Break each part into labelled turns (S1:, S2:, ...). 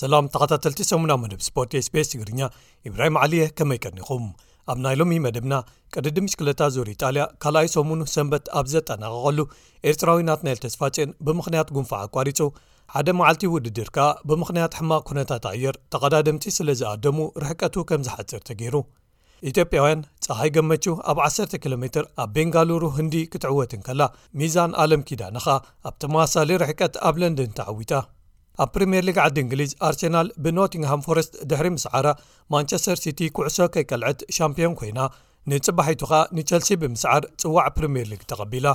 S1: ሰላም ተኸታተልቲ ሰሙና መደብ ስፖርት ስቤስ ትግርኛ ኢብራሂም ዓሊየ ከመይ ቀኒኹም ኣብ ናይ ሎሚ መደብና ቅድዲ ምሽክለታ ዙር ኢጣልያ ካልኣይ ሰሙኑ ሰንበት ኣብ ዘጠናቐቐሉ ኤርትራዊ ናትናኤል ተስፋጼን ብምኽንያት ጉንፋዕ ኣቋሪጹ ሓደ መዓልቲ ውድድር ከኣ ብምኽንያት ሕማቕ ኩነታት ኣየር ተቐዳደምቲ ስለ ዝኣደሙ ርሕቀቱ ከም ዝሓጽር ተገይሩ ኢትዮጵያውያን ፀሓይ ገመቹ ኣብ 1ሰ ኪሎ ሜትር ኣብ ቤንጋሉሩ ህንዲ ክትዕወት እንከላ ሚዛን ኣለም ኪዳንኻ ኣብ ተመሳሳሊ ርሕቀት ኣብ ለንደን ተዓዊታ ኣብ ፕሪምየር ሊግ ዓዲ እንግሊዝ ኣርሴናል ብኖቲንግሃም ፎረስት ድሕሪ ምስዓራ ማንቸስተር ሲቲ ኩዕሶ ከይቀልዐት ሻምፕዮን ኮይና ንጽባሒቱ ከኣ ንቸልሲ ብምስዓር ጽዋዕ ፕሪምየር ሊግ ተቐቢላ።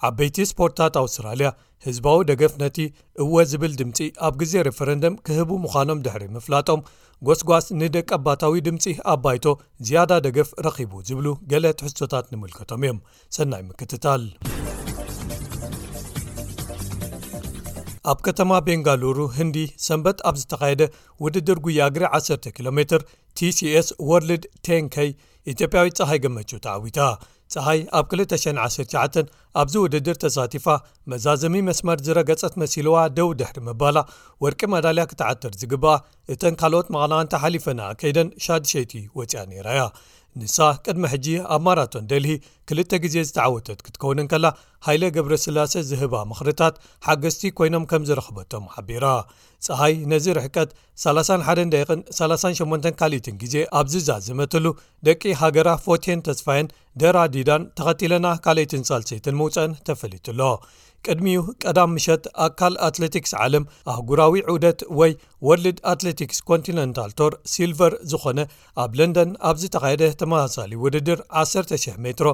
S1: ዓበይቲ ስፖርትታት ኣውስትራልያ ህዝባዊ ደገፍ ነቲ እወ ዝብል ድምጺ ኣብ ግዜ ረፈረንደም ክህቡ ምዃኖም ድሕሪ ምፍላጦም ጎስጓስ ንደቀባታዊ ድምጺ ኣብ ባይቶ ዝያዳ ደገፍ ረኺቡ ዝብሉ ገለ ትሕዝቶታት ንምልከቶም እዮም። ሰናይ ምክትታል ኣብ ከተማ ቤንጋሉሩ ህንዲ ሰንበት ኣብ ዝተኻየደ ውድድር ጉያ እግሪ 1ሰ ኪሎ ሜትር tcs ወርልድ ቴንከይ ኢትዮጵያዊ ፀሃይ ገመቹ ተዓዊታ ፀሃይ ኣብ 219 ኣብዚ ውድድር ተሳቲፋ መዛዘሚ መስመር ዝረገፀት መሲልዋ ደው ድሕሪ ምባላ ወርቂ መዳልያ ክትዓትር ዝግባኣ እተን ካልኦት መቓናቕንቲ ሓሊፈናኣ ከይደን ሻድሸይቲ ወፂኣ ነይራ'ያ። ንሳ ቅድሚ ሕጂ ኣብ ማራቶን ደልሂ ክልተ ግዜ ዝተዓወተት ክትከውን እንከላ ሃይለ ገብረስላሰ ዝህባ ምኽርታት ሓገዝቲ ኮይኖም ከም ዝረኽበቶም ሓቢራ። ፀሃይ ነዚ ርሕቀት 31 ደቂቕን 38 ካልኢትን ግዜ ኣብ ዝዛዘመትሉ ደቂ ሃገራ ፎቴን ተስፋየን ደራ ዲዳን ተኸቲለና ካልኣይትን ሳልሰይትን ምውፀን ተፈሊጡ ኣሎ ቅድሚኡ ቀዳም ምሸት ኣካል ኣትለቲክስ ዓለም ኣህጉራዊ ዑደት ወይ ወርልድ ኣትለቲክስ ኮንቲነንታል ቶር ሲልቨር ዝኾነ ኣብ ለንደን ኣብ ዝተኻየደ ተመሳሳሊ ውድድር 1,00 ሜትሮ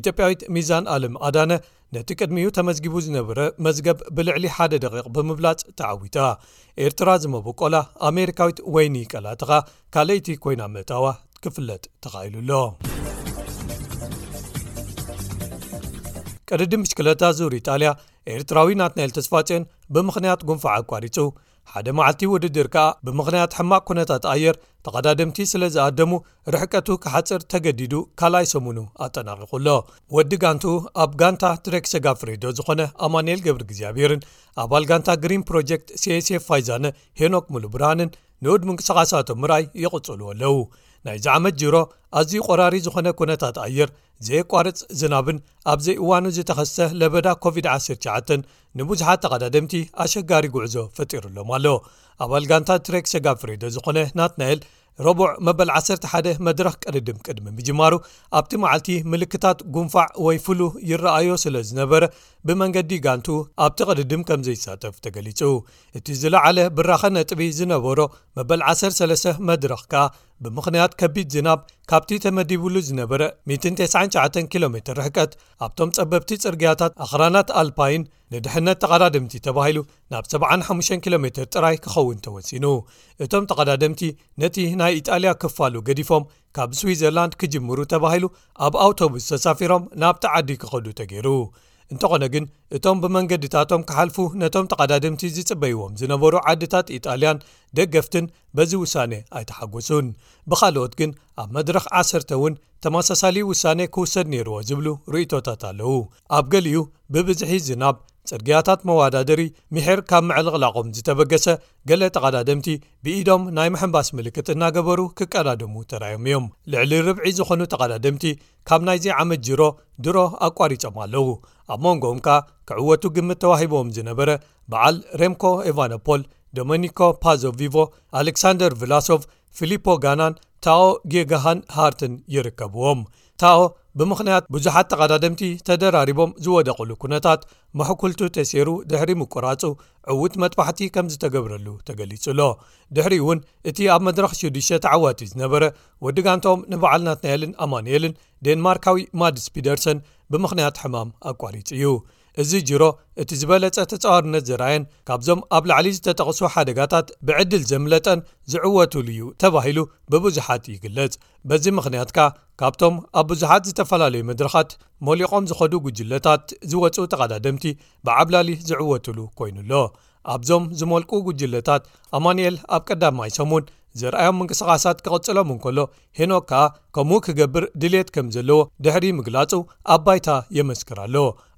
S1: ኢትዮጵያዊት ሚዛን ኣለም ኣዳነ ነቲ ቅድሚኡ ተመዝጊቡ ዝነበረ መዝገብ ብልዕሊ ሓደ ደቒቕ ብምብላጽ ተዓዊታ። ኤርትራ ዝመበቈላ ኣሜሪካዊት ወይኒ ቀላትኻ ካልኣይቲ ኰይና ምእታዋ ክፍለጥ ተኻኢሉ ኣሎ። ቅድድም ብሽክለታ ዙር ኢጣልያ ኤርትራዊ ናትናኤል ተስፋጽዮን ብምኽንያት ጉንፋዕ ኣቋሪጹ ሓደ መዓልቲ ውድድር ከኣ ብምኽንያት ሕማቕ ኩነታት ኣየር ተቐዳደምቲ ስለ ዝኣደሙ ርሕቀቱ ክሓጽር ተገዲዱ ካልኣይ ሰሙኑ ኣጠናቒቑ ኣሎ። ወዲ ጋንትኡ ኣብ ጋንታ ትሬክ ሰጋፍሬዶ ዝኾነ ኣማንኤል ገብርግዚኣብሄርን ኣባል ጋንታ ግሪን ፕሮጀክት ሴሴፍ ፋይዛነ ሄኖክ ሙሉብርሃንን ንኡድ ምንቅስቓሳቶም ምርኣይ ይቕጽልዎ ኣለዉ። ናይዚ ዓመት ጅሮ ኣዝዩ ቆራሪ ዝኾነ ኩነታት ኣየር ዘየቋርፅ ዝናብን ኣብ ዘይእዋኑ ዝተኸስተ ለበዳ ኮቪድ 19 ንብዙሓት ተቐዳደምቲ ኣሸጋሪ ጉዕዞ ፈጢሩሎም ኣሎ ኣባል ጋንታ ትሬክ ሰጋብ ፍሬዶ ዝኾነ ናትናኤል ረቡዕ መበል 11 መድረኽ ቅድድም ቅድሚ ምጅማሩ ኣብቲ መዓልቲ ምልክታት ጉንፋዕ ወይ ፍሉ ይረኣዮ ስለ ዝነበረ ብመንገዲ ጋንቱ ኣብቲ ቅድድም ከም ዘይሳተፍ ተገሊጹ እቲ ዝለዓለ ብራኸ ነጥቢ ዝነበሮ መበል 13 መድረኽ ከኣ ብምኽንያት ከቢድ ዝናብ ካብቲ ተመዲብሉ ዝነበረ 199 ኪሎ ሜትር ርሕቀት ኣብቶም ጸበብቲ ጽርግያታት ኣኽራናት ኣልፓይን ንድሕነት ተቓዳደምቲ ተባሂሉ ናብ 75 ኪሎ ሜትር ጥራይ ክኸውን ተወሲኑ እቶም ተቓዳደምቲ ነቲ ናይ ኢጣልያ ክፋሉ ገዲፎም ካብ ስዊዘርላንድ ክጅምሩ ተባሂሉ ኣብ ኣውቶቡስ ተሳፊሮም ናብቲ ዓዲ ክኸዱ ተገይሩ እንተኾነ ግን እቶም ብመንገድታቶም ክሓልፉ ነቶም ተቓዳድምቲ ዝጽበይዎም ዝነበሩ ዓድታት ኢጣልያን ደገፍትን በዚ ውሳነ ኣይተሓጐሱን ብኻልኦት ግን ኣብ መድረኽ ዓሰርተ እውን ተመሳሳሊ ውሳነ ክውሰድ ነይርዎ ዝብሉ ርእቶታት ኣለዉ ኣብ ገሊኡ ብብዝሒ ዝናብ ጽርግያታት መዋዳድሪ ምሕር ካብ ምዕልቕላቖም ዝተበገሰ ገለ ተቓዳድምቲ ብኢዶም ናይ ምሕምባስ ምልክት እናገበሩ ክቀዳድሙ ተራዮም እዮም ልዕሊ ርብዒ ዝኾኑ ተቓዳድምቲ ካብ ናይዚ ዓመት ጅሮ ድሮ ኣቋሪጾም ኣለዉ ኣብ መንጎኦም ከኣ ክዕወቱ ግምት ተዋሂቦዎም ዝነበረ በዓል ሬምኮ ኤቫኖፖል ዶመኒኮ ፓዞቪቮ ኣሌክሳንደር ቭላሶቭ ፊሊፖ ጋናን ታኦ ጌጋሃን ሃርትን ይርከብዎም ታኦ ብምኽንያት ብዙሓት ተቓዳደምቲ ተደራሪቦም ዝወደቕሉ ኩነታት መሕኩልቱ ተሴሩ ድሕሪ ምቁራጹ ዕውት መጥባሕቲ ከም ዝተገብረሉ ተገሊጹ ኣሎ ድሕሪ እውን እቲ ኣብ መድረኽ ሽዱሽተ ተዓዋቲ ዝነበረ ወዲ ጋንታኦም ንበዓል ናትናኤልን ኣማኑኤልን ዴንማርካዊ ማድስ ፒደርሰን ብምኽንያት ሕማም ኣቋሪጹ እዩ። እዚ ጂሮ እቲ ዝበለጸ ተጻዋርነት ዘርኣየን ካብዞም ኣብ ላዕሊ ዝተጠቕሱ ሓደጋታት ብዕድል ዘምለጠን ዝዕወቱሉ እዩ ተባሂሉ ብብዙሓት ይግለጽ። በዚ ምኽንያት ከኣ ካብቶም ኣብ ብዙሓት ዝተፈላለዩ መድረኻት ሞሊቖም ዝኸዱ ጉጅለታት ዝወጹ ተቐዳደምቲ ብዓብላሊ ዝዕወቱሉ ኮይኑ ኣሎ። ኣብዞም ዝመልቁ ጉጅለታት ኣማንኤል ኣብ ቀዳማይ ሰሙን ዘርኣዮም ምንቅስቓሳት ክቕጽሎም እንከሎ ሄኖክ ከኣ ከምኡ ክገብር ድልት ከም ዘለዎ ድሕሪ ምግላጹ ኣብ ባይታ የመስክር ኣሎ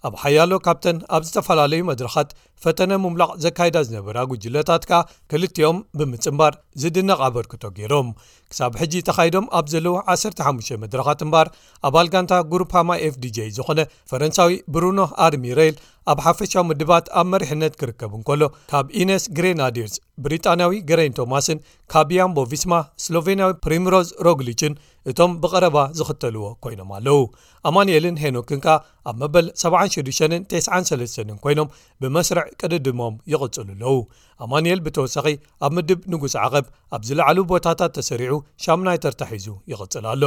S1: ኣብ ሓያሎ ካብተን ኣብ ዝተፈላለዩ መድረኻት ፈተነ ምምላቕ ዘካይዳ ዝነበራ ጉጅለታት ከኣ ክልቲኦም ብምጽምባር ዝድነቕ ኣበርክቶ ገይሮም ክሳብ ሕጂ ተኻይዶም ኣብ ዘለዉ 15 መድረኻት እምበኣር ኣባል ጋንታ ጉሩፓማይ ኤፍdj ዝኾነ ፈረንሳዊ ብሩኖ ኣርሚረይል ኣብ ሓፈሻዊ ምድባት ኣብ መሪሕነት ክርከብ እንከሎ ካብ ኢነስ ግሬናድርስ ብሪጣንያዊ ገረይን ቶማስን ካብ ያምቦ ቪስማ ስሎቨንያዊ ፕሪምሮዝ ሮግሊችን እቶም ብቐረባ ዝኽተልዎ ኮይኖም ኣለዉ ኣማንኤልን ሄኖክን ከኣ ኣብ መበል 76 93 ኮይኖም ብመስርዕ ቅድድሞም ይቕጽሉ ኣለዉ ኣማኒኤል ብተወሳኺ ኣብ ምድብ ንጉስ ዓቐብ ኣብ ዝለዓሉ ቦታታት ተሰሪዑ ሻሙናይ ተርታ ሒዙ ይቕጽል ኣሎ።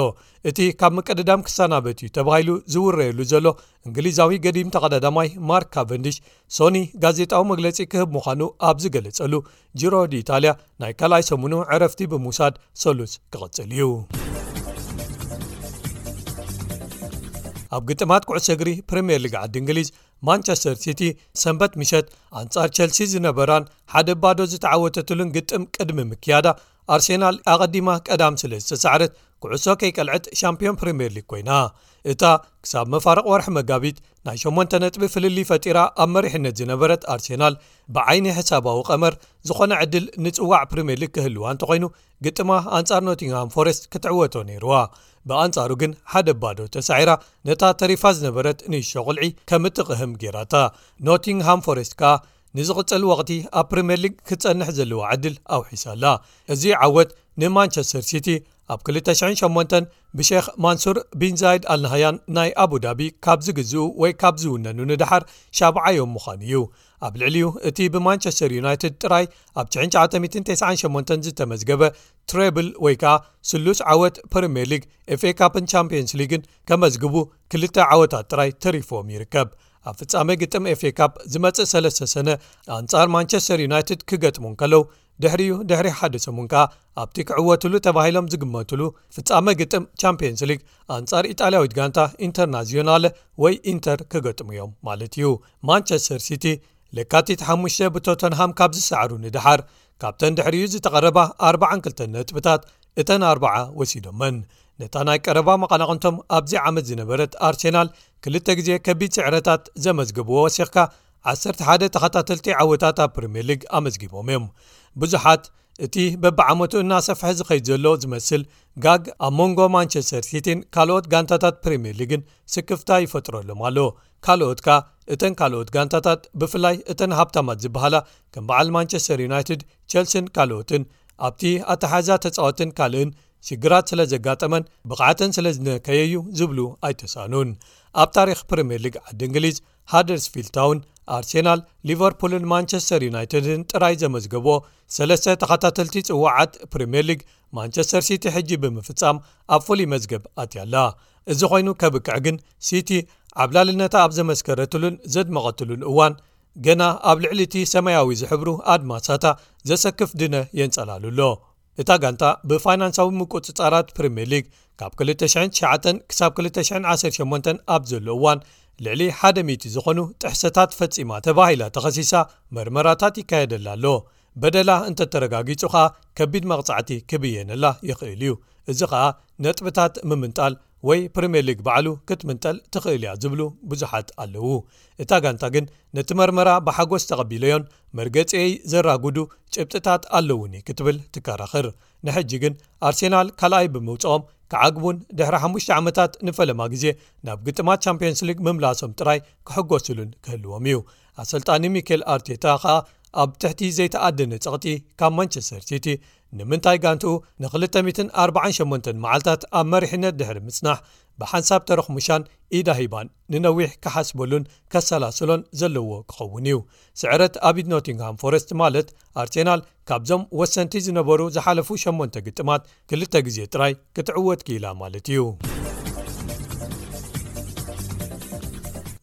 S1: እቲ ካብ ምቅድዳም ክሰናበት እዩ ተባሂሉ ዝውረየሉ ዘሎ እንግሊዛዊ ገዲም ተቐዳዳማይ ማርክ ካቨንዲሽ ሶኒ ጋዜጣዊ መግለጺ ክህብ ምዃኑ ኣብ ዝገለጸሉ ጅሮ ዲኢታልያ ናይ ካልኣይ ሰሙኑ ዕረፍቲ ብምውሳድ ሰሉስ ክቕጽል እዩ። ኣብ ግጥማት ኩዕሶ እግሪ ፕሪምየር ሊግ ዓዲ እንግሊዝ ማንቸስተር ሲቲ ሰንበት ምሸት ኣንጻር ቸልሲ ዝነበራን ሓደ ባዶ ዝተዓወተትሉን ግጥም ቅድሚ ምክያዳ ኣርሴናል ኣቐዲማ ቀዳም ስለ ዝተሳዕረት ኩዕሶ ከይቀልዐት ሻምፕዮን ፕሪምየር ሊግ ኮይና እታ ክሳብ መፋርቕ ወርሒ መጋቢት ናይ 8 ነጥቢ ፍልሊ ፈጢራ ኣብ መሪሕነት ዝነበረት ኣርሴናል ብዓይኒ ሕሳባዊ ቀመር ዝኾነ ዕድል ንጽዋዕ ፕሪምየር ሊግ ክህልዋ እንተኾይኑ ግጥማ ኣንጻር ኖቲንግሃም ፎረስት ክትዕወቶ ነይርዋ ብኣንጻሩ ግን ሓደ ባዶ ተሳዒራ ነታ ተሪፋ ዝነበረት ንእሾ ቁልዒ ከም እትቕህም ገይራታ ኖቲንግሃም ፎረስት ከኣ ንዝቕጽል ወቕቲ ኣብ ፕሪምየር ሊግ ክጸንሕ ዘለዋ ዕድል ኣውሒሳ ኣላ እዚ ዓወት ንማንቸስተር ሲቲ ኣብ 208 ብሸክ ማንሱር ቢንዛይድ ኣልናሃያን ናይ ኣቡዳቢ ካብ ዝግዝኡ ወይ ካብ ዝውነኑ ንድሓር ሻብዓዮም ምዃኑ እዩ ኣብ ልዕሊኡ እቲ ብማንቸስተር ዩናይትድ ጥራይ ኣብ 998 ዝተመዝገበ ትረብል ወይ ከኣ ስሉስ ዓወት ፕሪምየር ሊግ ኤፍኤ ካፕን ቻምፕንስ ሊግን ከመዝግቡ ክልተ ዓወታት ጥራይ ተሪፎዎም ይርከብ ኣብ ፍጻመ ግጥም ኤፍኤ ካፕ ዝመጽእ ሰለስተ ሰነ ኣንጻር ማንቸስተር ዩናይትድ ክገጥሙ ከለው ድሕሪኡ ድሕሪ ሓደ ሰሙን ከኣ ኣብቲ ክዕወትሉ ተባሂሎም ዝግመትሉ ፍጻመ ግጥም ቻምፕንስ ሊግ ኣንጻር ኢጣልያዊት ጋንታ ኢንተርናዝዮናለ ወይ ኢንተር ክገጥሙ እዮም ማለት እዩ ማንቸስተር ሲቲ ለካቲት ሓ ብቶተንሃም ካብ ዝሰዕሩ ንደሓር ካብተን ድሕሪኡ ዝተቐረባ 42 ነጥብታት እተን ኣርዓ ወሲዶመን ነታ ናይ ቀረባ መቐናቕንቶም ኣብዚ ዓመት ዝነበረት ኣርሴናል ክልተ ግዜ ከቢድ ስዕረታት ዘመዝግብዎ ወሲኽካ 11 ተኸታተልቲ ዓወታት ኣብ ፕሪምየር ሊግ ኣመዝጊቦም እዮም ብዙሓት እቲ በብዓመቱ እናሰፍሐ ዝኸይድ ዘሎ ዝመስል ጋግ ኣብ መንጎ ማንቸስተር ሲቲን ካልኦት ጋንታታት ፕሪምየር ሊግን ስክፍታ ይፈጥረሎም ኣሎ ካልኦት ከኣ እተን ካልኦት ጋንታታት ብፍላይ እተን ሃብታማት ዝበሃላ ከም በዓል ማንቸስተር ዩናይትድ ቸልሲን ካልኦትን ኣብቲ ኣተሓሕዛ ተጻወትን ካልእን ሽግራት ስለ ዘጋጠመን ብቕዓተን ስለ ዝነከየ'ዩ ዝብሉ ኣይተሳእኑን ኣብ ታሪኽ ፕሪምየር ሊግ ዓዲ እንግሊዝ ሃደርስፊልታውን ኣርሴናል ሊቨርፑልን ማንቸስተር ዩናይትድን ጥራይ ዘመዝገብዎ ሰለስተ ተኸታተልቲ ጽዋዓት ፕሪምየር ሊግ ማንቸስተር ሲቲ ሕጂ ብምፍጻም ኣብ ፍሉይ መዝገብ ኣትያ ኣላ እዚ ኮይኑ ከብቅዕ ግን ሲቲ ዓብላልነታ ኣብ ዘመስከረትሉን ዘድመቐትሉን እዋን ገና ኣብ ልዕሊ'ቲ ሰማያዊ ዝሕብሩ ኣድማሳታ ዘሰክፍ ድነ የንጸላሉ ኣሎ። እታ ጋንታ ብፋይናንሳዊ ምቁጽጻራት ፕሪምየር ሊግ ካብ 2009-2018 ኣብ ዘሎ እዋን ልዕሊ ሓደ ሚእቲ ዝኾኑ ጥሕሰታት ፈጺማ ተባሂላ ተኸሲሳ መርመራታት ይካየደላ ኣሎ። በደላ እንተ ተረጋጊጹ ከኣ ከቢድ መቕጻዕቲ ክብየነላ ይኽእል እዩ፣ እዚ ከኣ ነጥብታት ምምንጣል ወይ ፕሪምየር ሊግ ባዕሉ ክትምንጠል ትኽእል እያ ዝብሉ ብዙሓት ኣለዉ። እታ ጋንታ ግን ነቲ መርመራ ብሓጎስ ተቐቢለዮን መርገጺየይ ዘራጉዱ ጭብጥታት ኣለዉኒ ክትብል ትከራኽር። ንሕጂ ግን ኣርሴናል ካልኣይ ብምውጽኦም ክዓግቡን ድሕሪ ሓሙሽተ ዓመታት ንፈለማ ግዜ ናብ ግጥማት ቻምፕዮንስ ሊግ ምምላሶም ጥራይ ክሕጎስሉን ክህልዎም እዩ። ኣሰልጣኒ ሚኬል ኣርቴታ ከኣ ኣብ ትሕቲ ዘይተኣደነ ጸቕጢ ካብ ማንቸስተር ሲቲ ንምንታይ ጋንትኡ ን248 መዓልታት ኣብ መሪሕነት ድሕሪ ምጽናሕ ብሓንሳብ ተረኽሙሻን ኢዳ ሂባን ንነዊሕ ክሓስበሉን ከሰላስሎን ዘለዎ ክኸውን እዩ ስዕረት ኣብ ኢድ ኖቲንግሃም ፎረስት ማለት ኣርሴናል ካብዞም ወሰንቲ ዝነበሩ ዝሓለፉ 8 ግጥማት ክልተ ግዜ ጥራይ ክትዕወት ክኢላ ማለት እዩ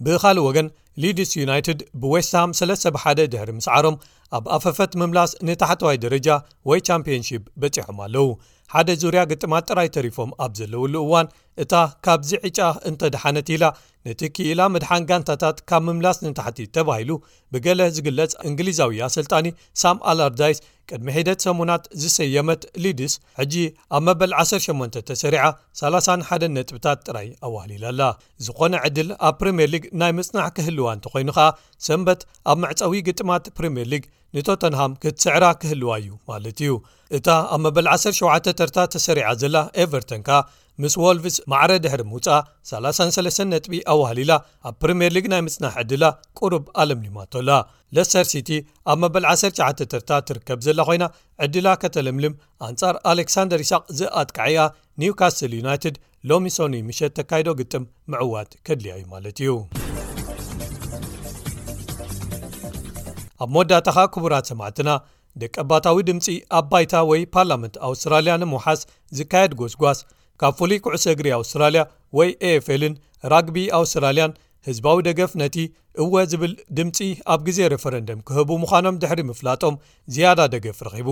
S1: ብኻልእ ወገን ሊድስ ዩናይትድ ብዌስትሃም ሰለስተ ብሓደ ድሕሪ ምስዓሮም ኣብ ኣፈፈት ምምላስ ንታሕተዋይ ደረጃ ወይ ቻምፕዮንሺፕ በጺሖም ኣለዉ ሓደ ዙርያ ግጥማት ጥራይ ተሪፎም ኣብ ዘለውሉ እዋን እታ ካብዚ ዕጫ እንተደሓነት ኢላ ነቲ ክኢላ ምድሓን ጋንታታት ካብ ምምላስ ንታሕቲ ተባሂሉ ብገለ ዝግለጽ እንግሊዛዊ ኣሰልጣኒ ሳም ኣላርዳይስ ቅድሚ ሒደት ሰሙናት ዝሰየመት ሊድስ ሕጂ ኣብ መበል 18 ተሰሪዓ 31 ነጥብታት ጥራይ ኣዋህሊላ ኣላ ዝኾነ ዕድል ኣብ ፕሪምየር ሊግ ናይ ምጽናሕ ክህልዋ እንተኾይኑ ከኣ ሰንበት ኣብ መዕጸዊ ግጥማት ፕሪምየር ሊግ ንቶተንሃም ክትስዕራ ክህልዋ እዩ ማለት እዩ። እታ ኣብ መበል ዓሰርተ ሸውዓተ ተርታ ተሰሪዓ ዘላ ኤቨርተን ከኣ ምስ ዎልቭስ ማዕረ ድሕሪ ምውጽኣ ሰላሳን ሰለስተን ነጥቢ ኣዋህሊላ ኣብ ፕሪምየር ሊግ ናይ ምጽናሕ ዕድላ ቁሩብ ኣለምሊማቶ ኣላ። ለስተር ሲቲ ኣብ መበል ዓሰርተ ትሽዓተ ተርታ ትርከብ ዘላ ኮይና ዕድላ ከተለምልም ኣንጻር ኣሌክሳንደር ኢሳቕ ዝኣጥቃዒኣ ኒውካስትል ዩናይትድ ሎሚ ሶኑይ ምሸት ተካይዶ ግጥም ምዕዋት ከድልያ እዩ ማለት እዩ ኣብ መወዳእታ ኸኣ ክቡራት ሰማዕትና ደቀ ባታዊ ድምፂ ኣብ ባይታ ወይ ፓርላመንት ኣውስትራልያ ንምውሓስ ዝካየድ ጎስጓስ ካብ ፍሉይ ኩዕሶ እግሪ ኣውስትራልያ ወይ ኤፍልን ራግቢ ኣውስትራልያን ህዝባዊ ደገፍ ነቲ እወ ዝብል ድምፂ ኣብ ግዜ ረፈረንደም ክህቡ ምዃኖም ድሕሪ ምፍላጦም ዝያዳ ደገፍ ረኺቡ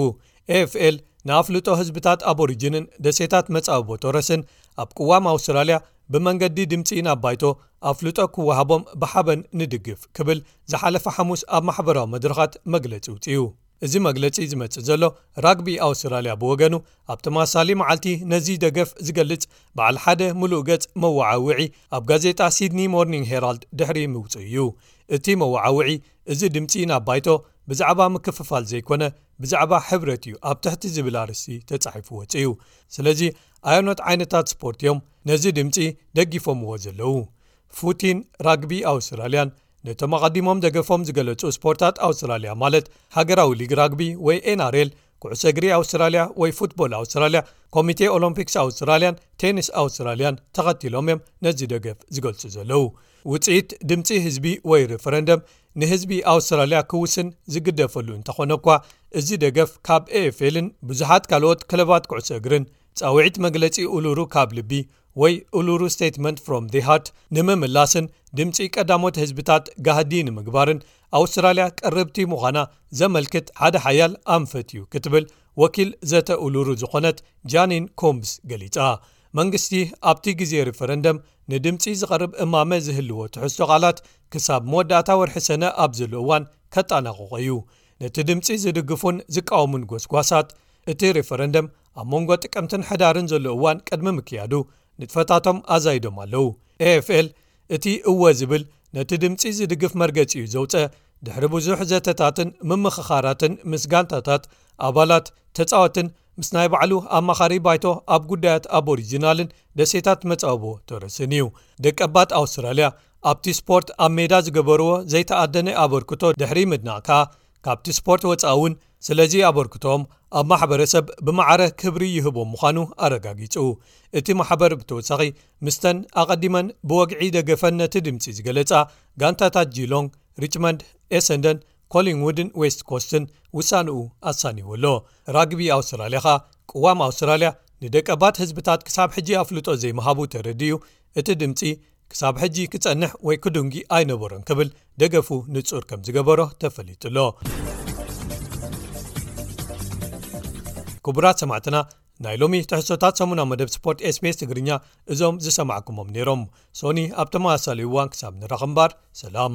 S1: AFL ንኣፍልጦ ህዝብታት ኣቦሪጅንን ደሴታት መጻብቦ ቶረስን ኣብ ቅዋም ኣውስትራልያ ብመንገዲ ድምጺ ናብ ባይቶ ኣፍልጦ ክወሃቦም ብሓበን ንድግፍ ክብል ዝሓለፈ ሓሙስ ኣብ ማሕበራዊ መድረኻት መግለጺ ውጽዩ እዚ መግለጺ ዝመጽእ ዘሎ ራግቢ ኣውስትራልያ ብወገኑ ኣብ ተማሳሊ መዓልቲ ነዚ ደገፍ ዝገልጽ በዓል ሓደ ምሉእ ገጽ መወዓውዒ ኣብ ጋዜጣ ሲድኒ ሞርኒንግ ሄራልድ ድሕሪ ምውጽእ እዩ እቲ መወዓውዒ እዚ ድምጺ ናብ ባይቶ ብዛዕባ ምክፍፋል ዘይኮነ ብዛዕባ ሕብረት እዩ ኣብ ትሕቲ ዝብል ኣርስቲ ተጻሒፉ ወጽእዩ ስለዚ ኣዮኖት ዓይነታት ስፖርት እዮም ነዚ ድምፂ ደጊፎምዎ ዘለዉ ፉቲን ራግቢ ኣውስትራልያን ነቶም ኣቐዲሞም ደገፎም ዝገለጹ ስፖርታት ኣውስትራልያ ማለት ሃገራዊ ሊግ ራግቢ ወይ ኤናርል ኩዕሰ እግሪ ኣውስትራልያ ወይ ፉትቦል ኣውስትራልያ ኮሚቴ ኦሎምፒክስ ኣውስትራልያን ቴኒስ ኣውስትራልያን ተኸቲሎም እዮም ነዚ ደገፍ ዝገልጹ ዘለዉ ውጽኢት ድምጺ ህዝቢ ወይ ሪፈረንደም ንህዝቢ ኣውስትራልያ ክውስን ዝግደፈሉ እንተኾነ እኳ እዚ ደገፍ ካብ ኤኤፍኤልን ብዙሓት ካልኦት ክለባት ኩዕሶ እግርን ጻውዒት መግለጺ ኡሉሩ ካብ ልቢ ወይ ኡሉሩ ስቴትመንት ፍሮም ዚ ሃርት ንምምላስን ድምጺ ቀዳሞት ህዝብታት ጋህዲ ንምግባርን ኣውስትራልያ ቅርብቲ ምዃና ዘመልክት ሓደ ሓያል ኣንፈት እዩ ክትብል ወኪል ዘተ ኡሉሩ ዝኾነት ጃኒን ኮምብስ ገሊጻ መንግስቲ ኣብቲ ግዜ ሪፈረንደም ንድምጺ ዝቐርብ እማመ ዝህልዎ ትሕዝቶ ቃላት ክሳብ መወዳእታ ወርሒ ሰነ ኣብ ዘሎ እዋን ከጣናቕቖ እዩ። ነቲ ድምጺ ዝድግፉን ዝቃወሙን ጎስጓሳት እቲ ሪፈረንደም ኣብ መንጎ ጥቅምትን ሕዳርን ዘሎ እዋን ቅድሚ ምክያዱ ንጥፈታቶም ኣዛይዶም ኣለዉ። AFL እቲ እወ ዝብል ነቲ ድምጺ ዝድግፍ መርገጺ እዩ ዘውጸ ድሕሪ ብዙሕ ዘተታትን ምምኽኻራትን ምስ ጋንታታት ኣባላት ተጻወትን ምስ ናይ ባዕሉ ኣማኻሪ ባይቶ ኣብ ጉዳያት ኣቦሪጅናልን ደሴታት መጻብቦ ቶረስን እዩ ደቀባት ኣውስትራልያ ኣብቲ ስፖርት ኣብ ሜዳ ዝገበርዎ ዘይተኣደነ ኣበርክቶ ድሕሪ ምድናቕ ከኣ ካብቲ ስፖርት ወፃኢ እውን ስለዚ ኣበርክቶም ኣብ ማሕበረሰብ ብማዕረ ክብሪ ይህቦ ምዃኑ ኣረጋጊጹ እቲ ማሕበር ብተወሳኺ ምስተን ኣቐዲመን ብወግዒ ደገፈን ነቲ ድምጺ ዝገለጻ ጋንታታት ጂሎንግ ሪችመንድ ኤሰንደን ኮሊንውድን ዌስት ኮስትን ውሳንኡ ኣሳኒዎ ኣሎ ራግቢ ኣውስትራልያ ኸኣ ቅዋም ኣውስትራልያ ንደቀባት ህዝብታት ክሳብ ሕጂ ኣፍልጦ ዘይምሃቡ ተረድዩ እቲ ድምፂ ክሳብ ሕጂ ክጸንሕ ወይ ክዱንጊ ኣይነበሮን ክብል ደገፉ ንጹር ከም ዝገበሮ ተፈሊጡ ኣሎ ክቡራት ሰማዕትና ናይ ሎሚ ትሕዝቶታት ሰሙናዊ መደብ ስፖርት ስbs ትግርኛ እዞም ዝሰማዕኩሞም ነይሮም ሶኒ ኣብ ተመሳሳሊ እዋን ክሳብ ንራኽ እምባር ሰላም